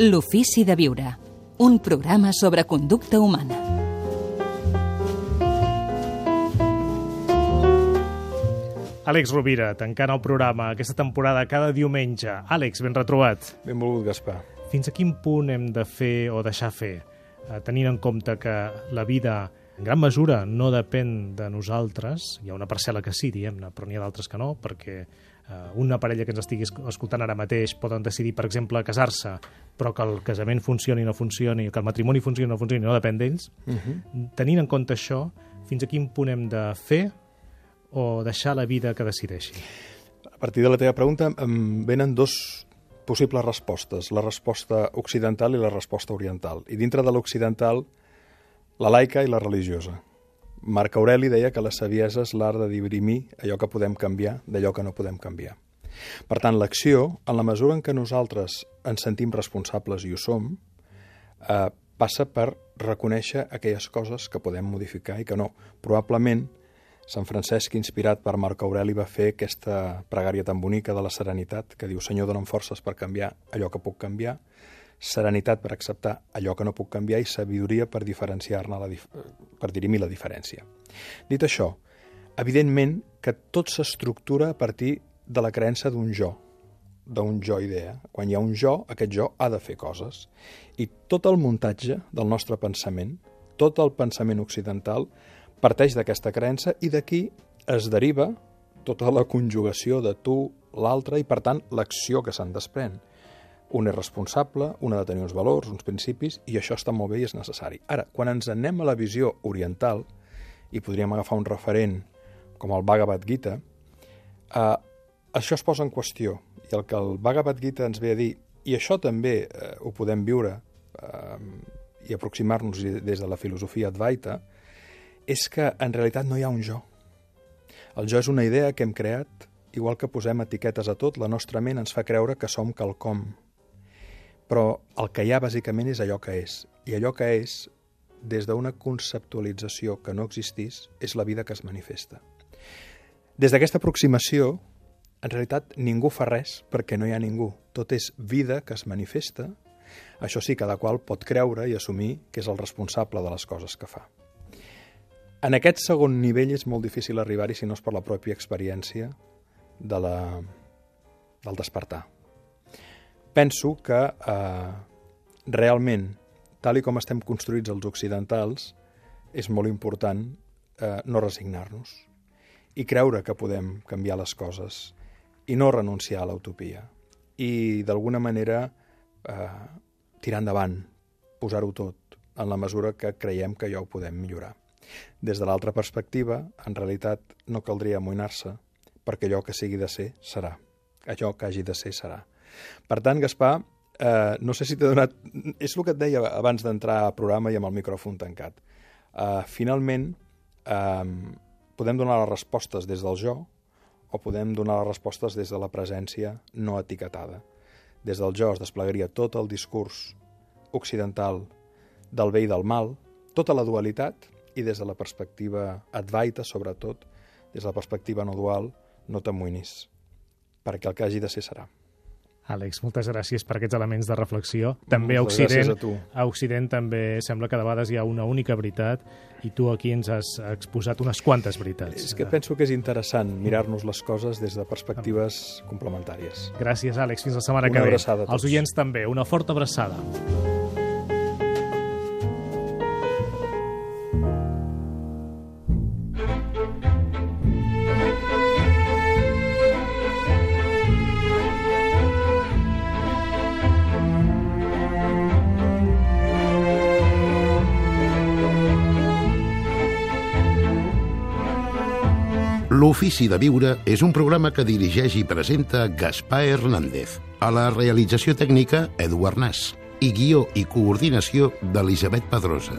L'ofici de viure, un programa sobre conducta humana. Àlex Rovira, tancant el programa aquesta temporada cada diumenge. Àlex, ben retrobat. Benvolgut, Gaspar. Fins a quin punt hem de fer o deixar fer, eh, tenint en compte que la vida en gran mesura no depèn de nosaltres, hi ha una parcel·la que sí, diguem-ne, però n'hi ha d'altres que no, perquè eh, una parella que ens estigui escoltant ara mateix poden decidir, per exemple, casar-se, però que el casament funcioni o no funcioni, que el matrimoni funcioni o no funcioni, no depèn d'ells. Uh -huh. Tenint en compte això, fins a quin punt hem de fer o deixar la vida que decideixi? A partir de la teva pregunta em venen dos possibles respostes, la resposta occidental i la resposta oriental. I dintre de l'occidental, la laica i la religiosa. Marc Aureli deia que la saviesa és l'art de dirimir allò que podem canviar d'allò que no podem canviar. Per tant, l'acció, en la mesura en què nosaltres ens sentim responsables i ho som, eh, passa per reconèixer aquelles coses que podem modificar i que no. Probablement, Sant Francesc, inspirat per Marc Aureli, va fer aquesta pregària tan bonica de la serenitat, que diu Senyor, dona'm forces per canviar allò que puc canviar, serenitat per acceptar allò que no puc canviar i sabidoria per diferenciar-ne, dif per dirimir la diferència. Dit això, evidentment que tot s'estructura a partir de la creença d'un jo, d'un jo idea. Quan hi ha un jo, aquest jo ha de fer coses. I tot el muntatge del nostre pensament, tot el pensament occidental, parteix d'aquesta creença i d'aquí es deriva tota la conjugació de tu, l'altre i, per tant, l'acció que se'n desprèn. Un és responsable, un ha de tenir uns valors, uns principis, i això està molt bé i és necessari. Ara, quan ens anem a la visió oriental, i podríem agafar un referent com el Bhagavad Gita, eh, això es posa en qüestió. I el que el Bhagavad Gita ens ve a dir, i això també eh, ho podem viure eh, i aproximar-nos des de la filosofia Advaita, és que en realitat no hi ha un jo. El jo és una idea que hem creat, igual que posem etiquetes a tot, la nostra ment ens fa creure que som quelcom. Però el que hi ha bàsicament és allò que és. I allò que és, des d'una conceptualització que no existís, és la vida que es manifesta. Des d'aquesta aproximació, en realitat ningú fa res perquè no hi ha ningú. Tot és vida que es manifesta. Això sí, cada qual pot creure i assumir que és el responsable de les coses que fa. En aquest segon nivell és molt difícil arribar-hi si no és per la pròpia experiència de la, del despertar. Penso que eh, realment, tal i com estem construïts els occidentals, és molt important eh, no resignar-nos i creure que podem canviar les coses i no renunciar a l'utopia i d'alguna manera eh, tirar endavant, posar-ho tot en la mesura que creiem que ja ho podem millorar. Des de l'altra perspectiva, en realitat no caldria amoïnar-se perquè allò que sigui de ser serà. Allò que hagi de ser serà. Per tant, Gaspar, eh, no sé si t'he donat... És el que et deia abans d'entrar al programa i amb el micròfon tancat. Eh, finalment, eh, podem donar les respostes des del jo o podem donar les respostes des de la presència no etiquetada. Des del jo es desplegaria tot el discurs occidental del bé i del mal, tota la dualitat, i des de la perspectiva advaita, sobretot, des de la perspectiva no dual, no t'amoïnis, perquè el que hagi de ser serà. Àlex, moltes gràcies per aquests elements de reflexió. També a Moltes Occident, a tu. a Occident també sembla que de vegades hi ha una única veritat i tu aquí ens has exposat unes quantes veritats. És que penso que és interessant mirar-nos les coses des de perspectives complementàries. Gràcies, Àlex. Fins la setmana Una que ve. abraçada a tots. Els oients també. Una forta abraçada. L'Ofici de Viure és un programa que dirigeix i presenta Gaspar Hernández. A la realització tècnica, Eduard Nas. I guió i coordinació d'Elisabet Pedrosa.